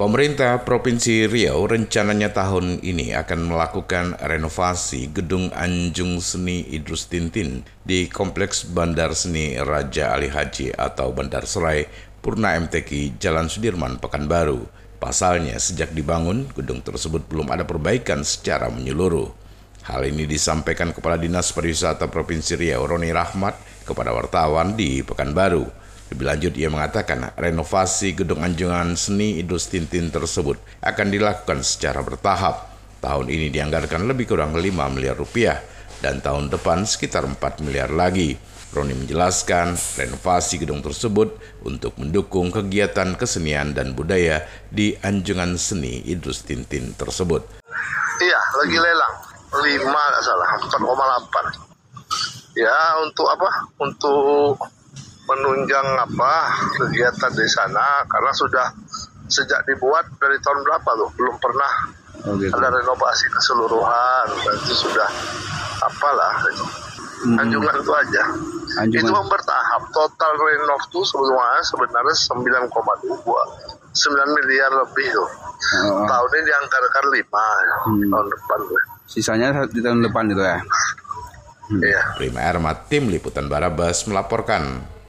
Pemerintah Provinsi Riau rencananya tahun ini akan melakukan renovasi Gedung Anjung Seni Idrus Tintin di Kompleks Bandar Seni Raja Ali Haji atau Bandar Serai Purna MTQ Jalan Sudirman Pekanbaru. Pasalnya sejak dibangun, gedung tersebut belum ada perbaikan secara menyeluruh. Hal ini disampaikan Kepala Dinas Pariwisata Provinsi Riau Roni Rahmat kepada wartawan di Pekanbaru. Lebih lanjut ia mengatakan renovasi gedung anjungan seni Idrus Tintin tersebut akan dilakukan secara bertahap. Tahun ini dianggarkan lebih kurang 5 miliar rupiah dan tahun depan sekitar 4 miliar lagi. Roni menjelaskan renovasi gedung tersebut untuk mendukung kegiatan kesenian dan budaya di anjungan seni Idrus Tintin tersebut. Iya, lagi lelang. 5 nggak salah, 4,8. Ya, untuk apa? Untuk menunjang apa kegiatan di sana karena sudah sejak dibuat dari tahun berapa loh belum pernah oh, gitu. ada renovasi keseluruhan berarti sudah apalah hmm. anjungan itu aja anjungan. itu bertahap total renov itu sebenarnya sebenarnya 9,2 9 miliar lebih tuh oh. tahun ini dianggarkan 5 hmm. tahun depan tuh. sisanya di tahun depan itu ya hmm. Iya. Prima Ermat, Tim Liputan Barabas melaporkan.